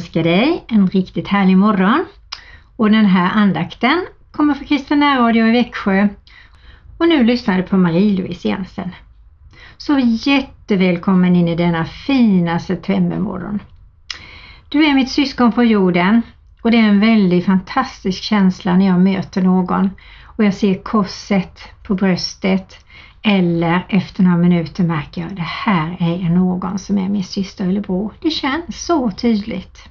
Jag önskar dig en riktigt härlig morgon och den här andakten kommer från Kristen Radio i Växjö och nu lyssnar du på Marie-Louise Jensen. Så jättevälkommen in i denna fina septembermorgon. Du är mitt syskon på jorden och det är en väldigt fantastisk känsla när jag möter någon och jag ser korset på bröstet eller efter några minuter märker jag att det här är någon som är min syster eller bror. Det känns så tydligt.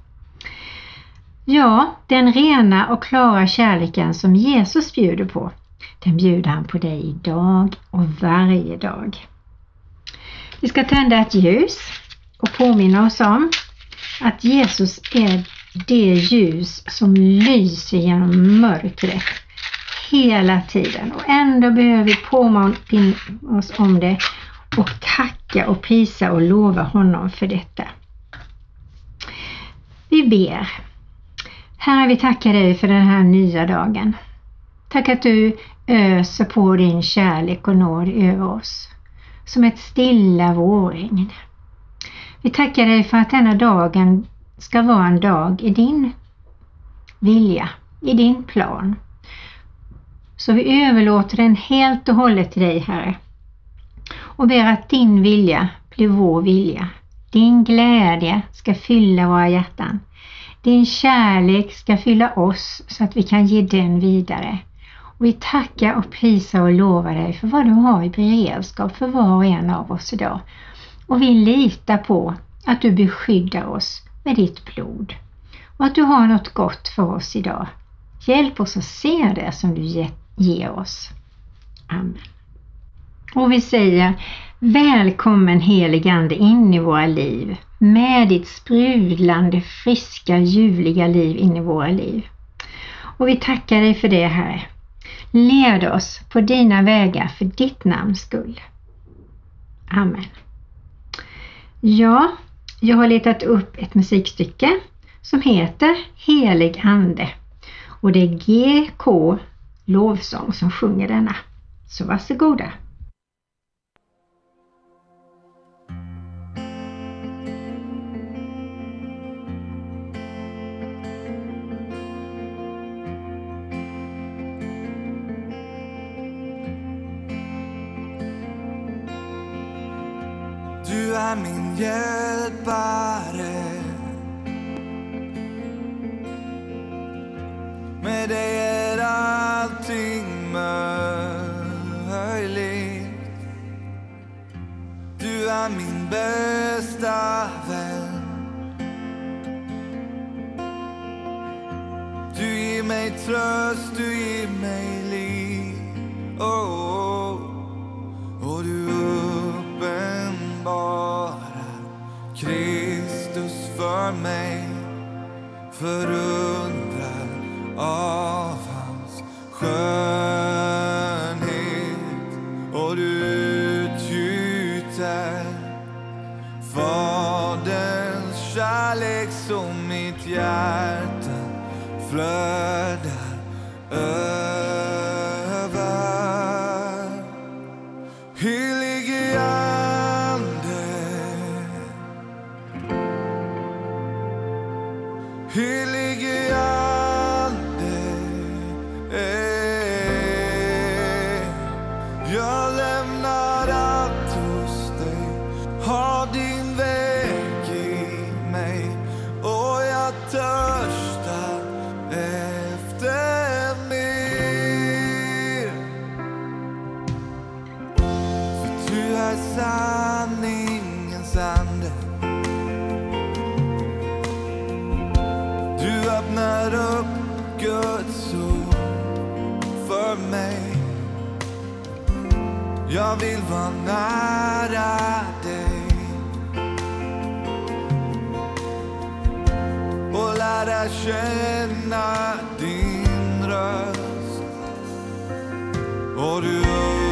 Ja, den rena och klara kärleken som Jesus bjuder på, den bjuder han på dig idag och varje dag. Vi ska tända ett ljus och påminna oss om att Jesus är det ljus som lyser genom mörkret hela tiden och ändå behöver vi påminna oss om det och tacka och prisa och lova honom för detta. Vi ber. Herre, vi tackar dig för den här nya dagen. Tack att du öser på din kärlek och nåd över oss som ett stilla vårregn. Vi tackar dig för att denna dagen ska vara en dag i din vilja, i din plan. Så vi överlåter den helt och hållet till dig, Herre. Och ber att din vilja blir vår vilja. Din glädje ska fylla våra hjärtan. Din kärlek ska fylla oss så att vi kan ge den vidare. Och vi tackar och prisar och lovar dig för vad du har i beredskap för var och en av oss idag. Och vi litar på att du beskyddar oss med ditt blod och att du har något gott för oss idag. Hjälp oss att se det som du gett ger oss. Amen. Och vi säger Välkommen heligande in i våra liv med ditt sprudlande, friska, ljuvliga liv in i våra liv. Och vi tackar dig för det Herre. Led oss på dina vägar för ditt namns skull. Amen. Ja, jag har letat upp ett musikstycke som heter Helig Ande och det är GK Lovsång som sjunger denna. Så varsågoda! Du är min hjälpare. Bästa vän. Du ger mig tröst, du ger mig liv. Oh, oh. Och du uppenbarar Kristus för mig förundrad av Faderns kärlek som mitt hjärta flödar över. Jag vill vara nära dig. Och lära känna din röst. Och du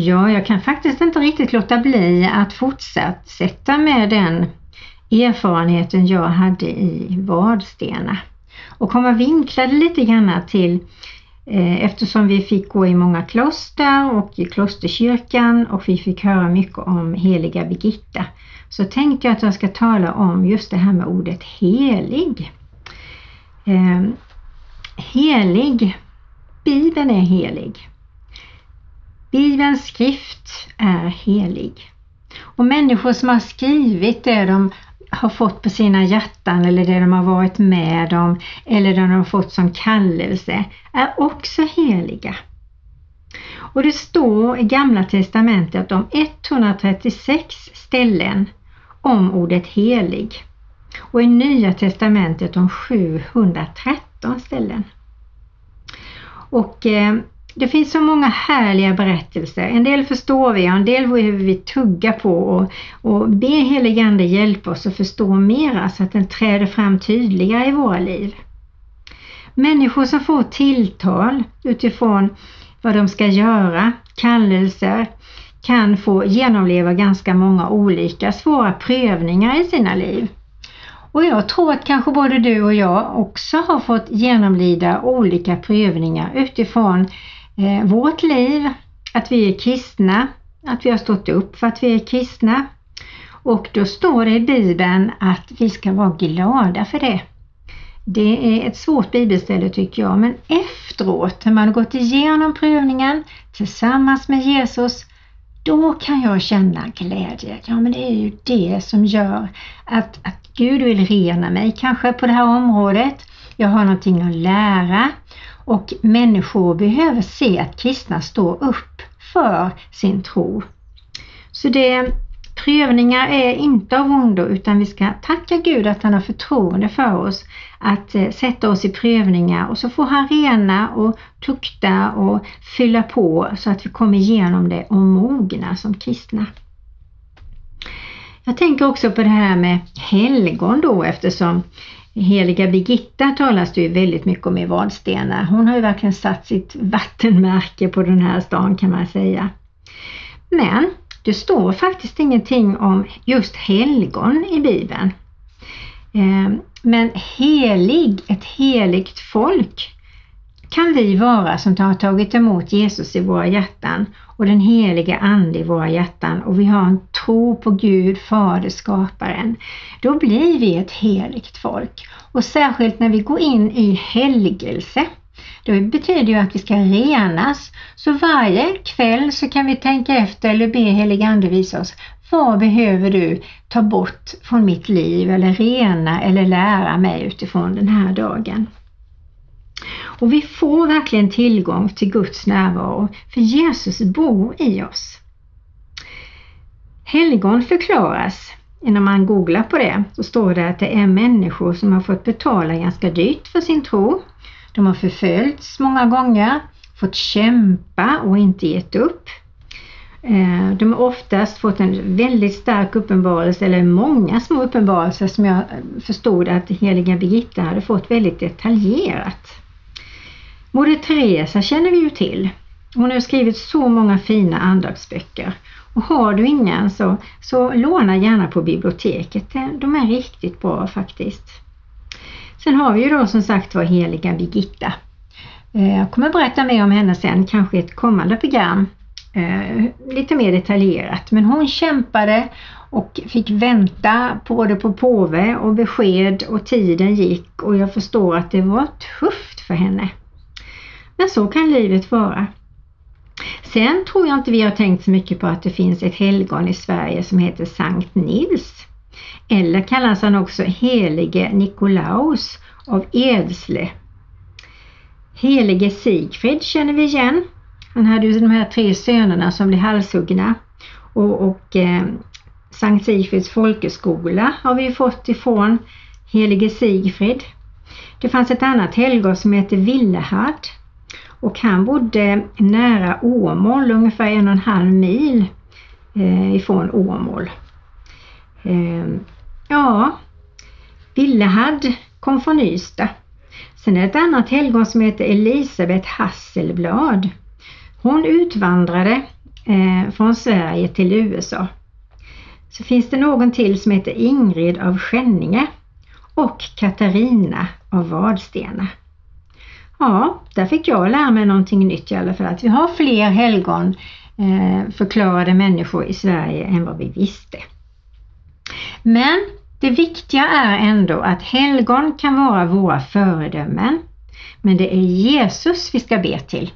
Ja, jag kan faktiskt inte riktigt låta bli att fortsätta med den erfarenheten jag hade i Vadstena och komma vinklade lite grann till eh, eftersom vi fick gå i många kloster och i klosterkyrkan och vi fick höra mycket om heliga Birgitta så tänkte jag att jag ska tala om just det här med ordet helig. Eh, helig, Bibeln är helig. Bibelns skrift är helig. Och människor som har skrivit det de har fått på sina hjärtan eller det de har varit med om eller det de har fått som kallelse är också heliga. Och det står i Gamla Testamentet om 136 ställen om ordet helig och i Nya Testamentet om 713 ställen. Och eh, det finns så många härliga berättelser. En del förstår vi och en del behöver vi tugga på och, och be heligande hjälpa oss att förstå mera så att den träder fram tydligare i våra liv. Människor som får tilltal utifrån vad de ska göra, kallelser, kan få genomleva ganska många olika svåra prövningar i sina liv. Och jag tror att kanske både du och jag också har fått genomlida olika prövningar utifrån eh, vårt liv, att vi är kristna, att vi har stått upp för att vi är kristna. Och då står det i Bibeln att vi ska vara glada för det. Det är ett svårt bibelställe tycker jag, men efteråt när man har gått igenom prövningen tillsammans med Jesus, då kan jag känna glädje. Ja, men det är ju det som gör att, att Gud vill rena mig, kanske på det här området. Jag har någonting att lära och människor behöver se att kristna står upp för sin tro. Så det, prövningar är inte av ondo utan vi ska tacka Gud att han har förtroende för oss att eh, sätta oss i prövningar och så får han rena och tukta och fylla på så att vi kommer igenom det och mogna som kristna. Jag tänker också på det här med helgon då eftersom Heliga Birgitta talas det ju väldigt mycket om i Vadstena. Hon har ju verkligen satt sitt vattenmärke på den här stan kan man säga. Men det står faktiskt ingenting om just helgon i Bibeln. Eh, men helig, ett heligt folk kan vi vara som har tagit emot Jesus i våra hjärtan och den heliga Ande i våra hjärtan och vi har en tro på Gud, Fader, skaparen. Då blir vi ett heligt folk och särskilt när vi går in i helgelse det betyder ju att vi ska renas. Så varje kväll så kan vi tänka efter eller be helig Ande visa oss vad behöver du ta bort från mitt liv eller rena eller lära mig utifrån den här dagen? Och vi får verkligen tillgång till Guds närvaro för Jesus bor i oss. Helgon förklaras, när man googlar på det, så står det att det är människor som har fått betala ganska dyrt för sin tro. De har förföljts många gånger, fått kämpa och inte gett upp. Eh, de har oftast fått en väldigt stark uppenbarelse eller många små uppenbarelser som jag förstod att heliga Birgitta hade fått väldigt detaljerat. Moder Teresa känner vi ju till. Hon har skrivit så många fina andaktsböcker. Och har du ingen så, så låna gärna på biblioteket. De är riktigt bra faktiskt. Sen har vi ju då som sagt var heliga Birgitta. Eh, jag kommer berätta mer om henne sen, kanske i ett kommande program. Eh, lite mer detaljerat. Men hon kämpade och fick vänta både på påve och besked och tiden gick och jag förstår att det var tufft för henne. Men så kan livet vara. Sen tror jag inte vi har tänkt så mycket på att det finns ett helgon i Sverige som heter Sankt Nils. Eller kallas han också helige Nikolaus av Edsle. Helige Sigfrid känner vi igen. Han hade ju de här tre sönerna som blev halshuggna. Och, och eh, Sankt Sigfrids folkhögskola har vi fått ifrån helige Sigfrid. Det fanns ett annat helgon som heter Villehard och han bodde nära Åmål, ungefär en och en halv mil eh, ifrån Åmål. Eh, ja, Villehad kom från Ystad. Sen är det ett annat helgon som heter Elisabeth Hasselblad. Hon utvandrade eh, från Sverige till USA så finns det någon till som heter Ingrid av Skänninge och Katarina av Vadstena. Ja, där fick jag lära mig någonting nytt i alla fall, att vi har fler helgon eh, förklarade människor i Sverige än vad vi visste. Men det viktiga är ändå att helgon kan vara våra föredömen, men det är Jesus vi ska be till.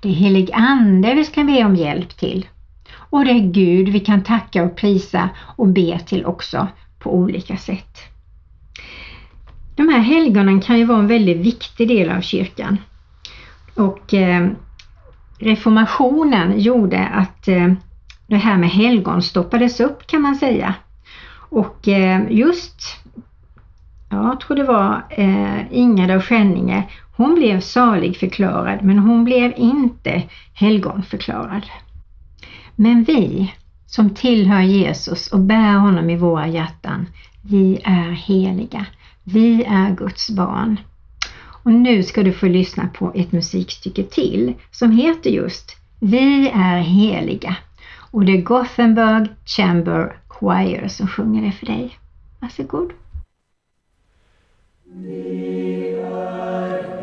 Det är helig ande vi ska be om hjälp till. Och det är Gud vi kan tacka och prisa och be till också på olika sätt. De här helgonen kan ju vara en väldigt viktig del av kyrkan. Och eh, reformationen gjorde att eh, det här med helgon stoppades upp kan man säga. Och eh, just, jag tror det var eh, Ingrid av Skänninge, hon blev salig förklarad men hon blev inte helgonförklarad. Men vi som tillhör Jesus och bär honom i våra hjärtan, vi är heliga. Vi är Guds barn. Och nu ska du få lyssna på ett musikstycke till som heter just Vi är heliga. Och det är Gothenburg Chamber Choir som sjunger det för dig. Varsågod. Vi är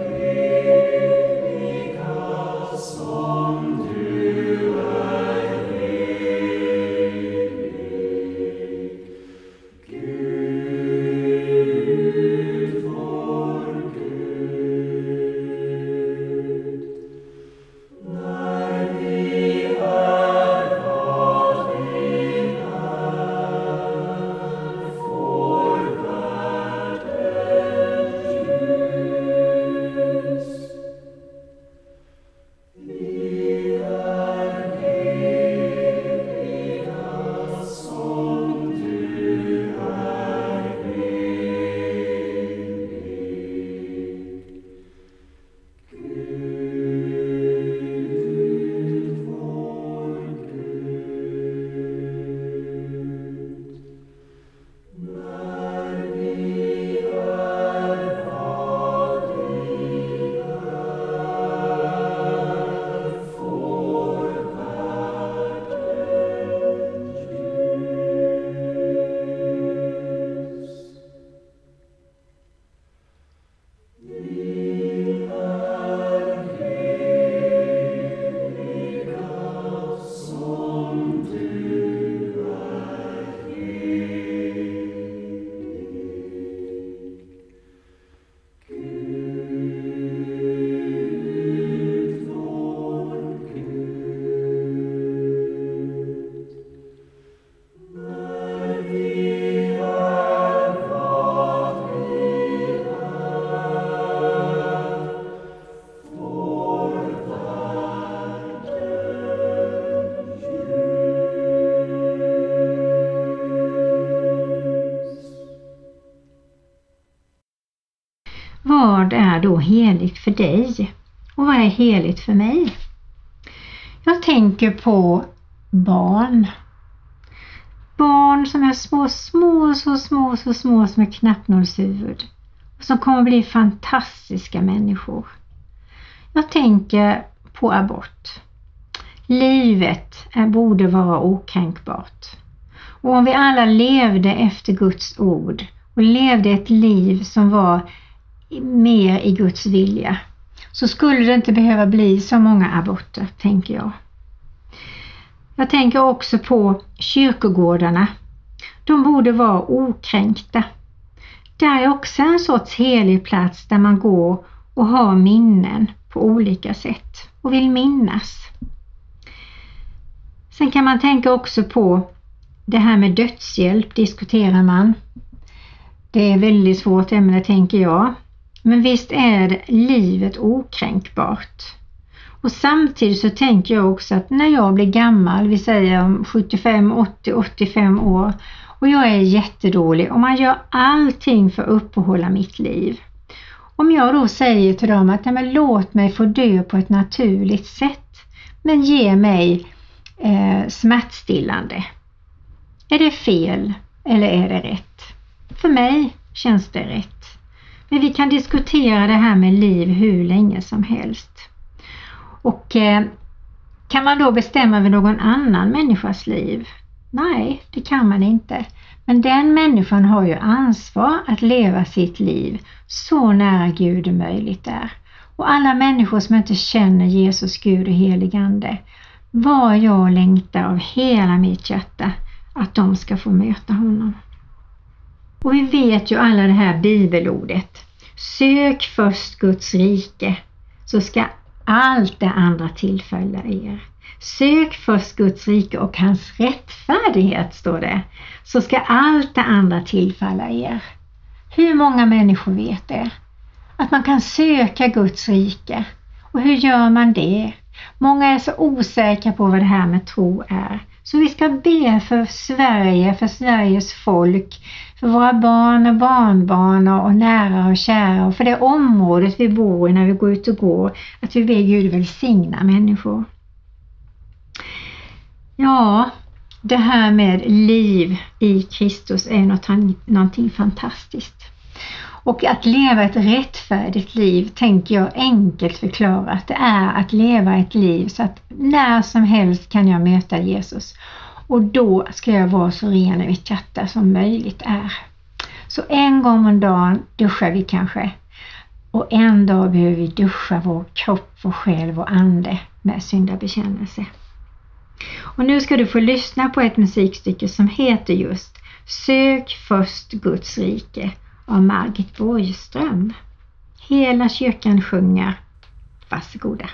heligt för dig? Och vad är heligt för mig? Jag tänker på barn. Barn som är små, små, så små, så små som ett knappnålshuvud. Och som kommer bli fantastiska människor. Jag tänker på abort. Livet borde vara okränkbart. Och om vi alla levde efter Guds ord och levde ett liv som var mer i Guds vilja så skulle det inte behöva bli så många aborter, tänker jag. Jag tänker också på kyrkogårdarna. De borde vara okränkta. Det är också en sorts helig plats där man går och har minnen på olika sätt och vill minnas. Sen kan man tänka också på det här med dödshjälp diskuterar man. Det är väldigt svårt ämne tänker jag. Men visst är livet okränkbart. Och samtidigt så tänker jag också att när jag blir gammal, vi säger om 75, 80, 85 år och jag är jättedålig och man gör allting för att uppehålla mitt liv. Om jag då säger till dem att men låt mig få dö på ett naturligt sätt men ge mig eh, smärtstillande. Är det fel eller är det rätt? För mig känns det rätt. Men vi kan diskutera det här med liv hur länge som helst. Och eh, Kan man då bestämma över någon annan människas liv? Nej, det kan man inte. Men den människan har ju ansvar att leva sitt liv så nära Gud det möjligt är. Och alla människor som inte känner Jesus, Gud och helig Ande, vad jag längtar av hela mitt hjärta att de ska få möta honom. Och vi vet ju alla det här bibelordet. Sök först Guds rike så ska allt det andra tillfälla er. Sök först Guds rike och hans rättfärdighet, står det, så ska allt det andra tillfalla er. Hur många människor vet det? Att man kan söka Guds rike. Och hur gör man det? Många är så osäkra på vad det här med tro är. Så vi ska be för Sverige, för Sveriges folk, för våra barn och barnbarn och nära och kära och för det området vi bor i när vi går ut och går. Att vi ber Gud välsigna människor. Ja, det här med liv i Kristus är något, någonting fantastiskt. Och att leva ett rättfärdigt liv tänker jag enkelt förklara det är att leva ett liv så att när som helst kan jag möta Jesus och då ska jag vara så ren i mitt hjärta som möjligt är. Så en gång om dagen duschar vi kanske och en dag behöver vi duscha vår kropp, vår själ, vår ande med syndabekännelse. Och nu ska du få lyssna på ett musikstycke som heter just Sök först Guds rike av Margit Borgström. Hela kyrkan sjunger. Varsågoda.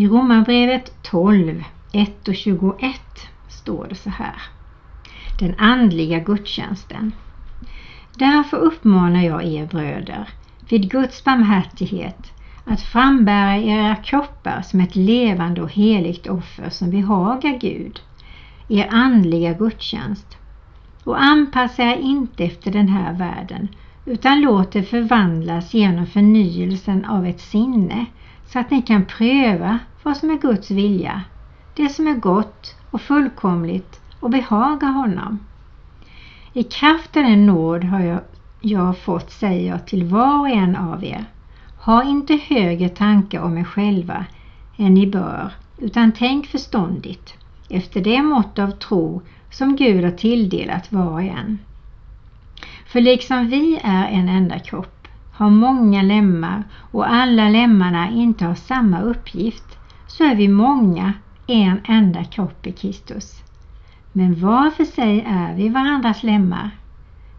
I Romarbrevet 12, 1 och 21 står det så här. Den andliga gudstjänsten. Därför uppmanar jag er bröder vid Guds barmhärtighet att frambära era kroppar som ett levande och heligt offer som behagar Gud, er andliga gudstjänst. Och anpassa er inte efter den här världen utan låt er förvandlas genom förnyelsen av ett sinne så att ni kan pröva vad som är Guds vilja, det som är gott och fullkomligt och behaga honom. I kraft av den nåd har jag, jag fått säger jag till var och en av er. Ha inte högre tankar om er själva än ni bör, utan tänk förståndigt efter det mått av tro som Gud har tilldelat var och en. För liksom vi är en enda kropp, har många lemmar och alla lemmarna inte har samma uppgift, så är vi många en enda kropp i Kristus. Men var för sig är vi varandras lemmar.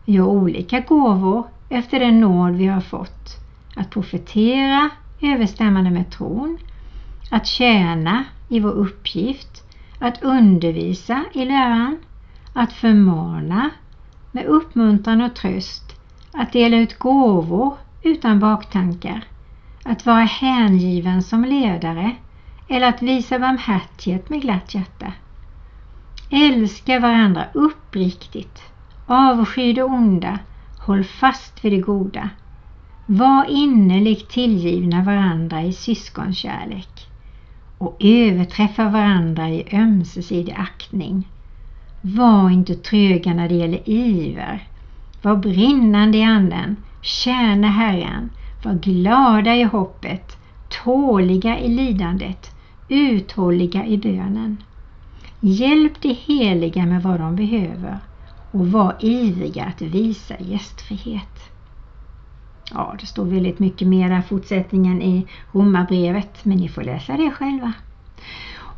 Vi har olika gåvor efter den nåd vi har fått. Att profetera överstämmande med tron, att tjäna i vår uppgift, att undervisa i läran, att förmana med uppmuntran och tröst, att dela ut gåvor utan baktankar, att vara hängiven som ledare eller att visa barmhärtighet med glatt hjärta. Älska varandra uppriktigt, avsky det onda, håll fast vid det goda. Var innerligt tillgivna varandra i syskonkärlek och överträffa varandra i ömsesidig aktning. Var inte tröga när det gäller iver. Var brinnande i anden, tjäna Herren, var glada i hoppet, tåliga i lidandet, uthålliga i bönen. Hjälp de heliga med vad de behöver och var ivriga att visa gästfrihet. Ja, det står väldigt mycket mer i fortsättningen i Romarbrevet, men ni får läsa det själva.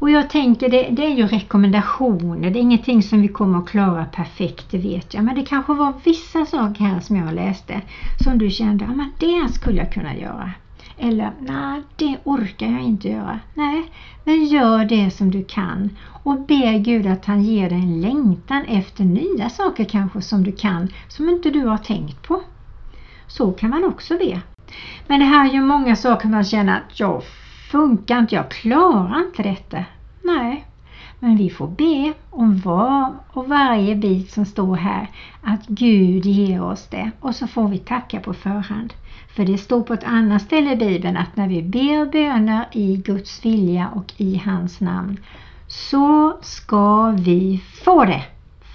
Och jag tänker det, det, är ju rekommendationer, det är ingenting som vi kommer att klara perfekt, det vet jag. Men det kanske var vissa saker här som jag läste som du kände, ja men det skulle jag kunna göra. Eller, nej det orkar jag inte göra. Nej, men gör det som du kan och be Gud att han ger dig en längtan efter nya saker kanske som du kan, som inte du har tänkt på. Så kan man också be. Men det här är ju många saker man känner att jag funkar inte, jag klarar inte detta. Nej, men vi får be om var och varje bit som står här att Gud ger oss det och så får vi tacka på förhand. För det står på ett annat ställe i Bibeln att när vi ber böner i Guds vilja och i hans namn så ska vi få det.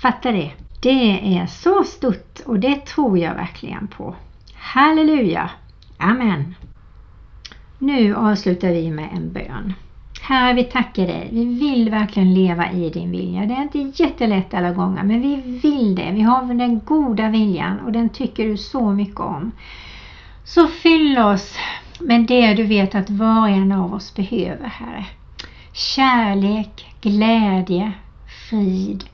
Fatta det. Det är så stort och det tror jag verkligen på. Halleluja! Amen! Nu avslutar vi med en bön. Herre, vi tackar dig. Vi vill verkligen leva i din vilja. Det är inte jättelätt alla gånger, men vi vill det. Vi har den goda viljan och den tycker du så mycket om. Så fyll oss med det du vet att var och en av oss behöver, Herre. Kärlek, glädje, frid,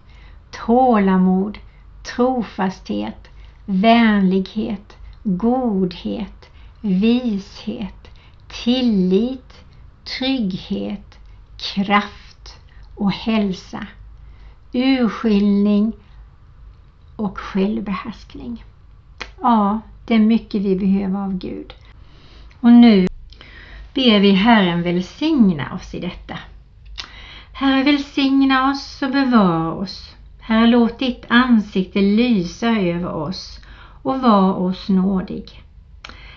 tålamod, trofasthet, vänlighet, godhet, vishet, tillit, trygghet, kraft och hälsa, urskiljning och självbehärskning. Ja, det är mycket vi behöver av Gud. Och nu ber vi Herren välsigna oss i detta. Herre välsigna oss och bevara oss. Herre låt ditt ansikte lysa över oss och var oss nådig.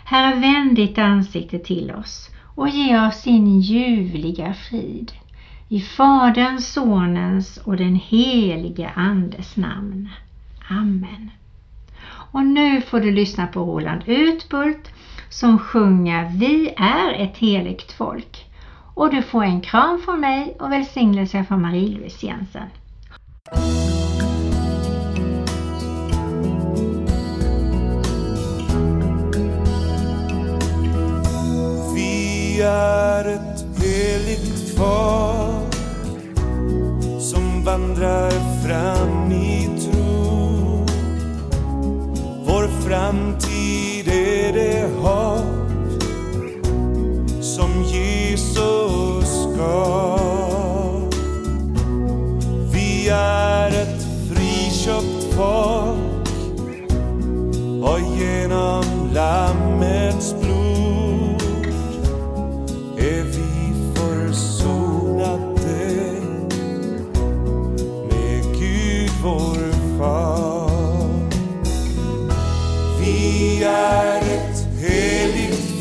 Herre vänd ditt ansikte till oss och ge oss din ljuvliga frid. I Faderns, Sonens och den helige Andes namn. Amen. Och nu får du lyssna på Roland Utbult som sjunger Vi är ett heligt folk. Och du får en kram från mig och välsignelse från Marie-Louise Jensen. Är ett heligt folk som vandrar fram i tro. Vår framtid är det hopp som Jesus gav. Vi är ett friköpt folk och genom lamm är ett heligt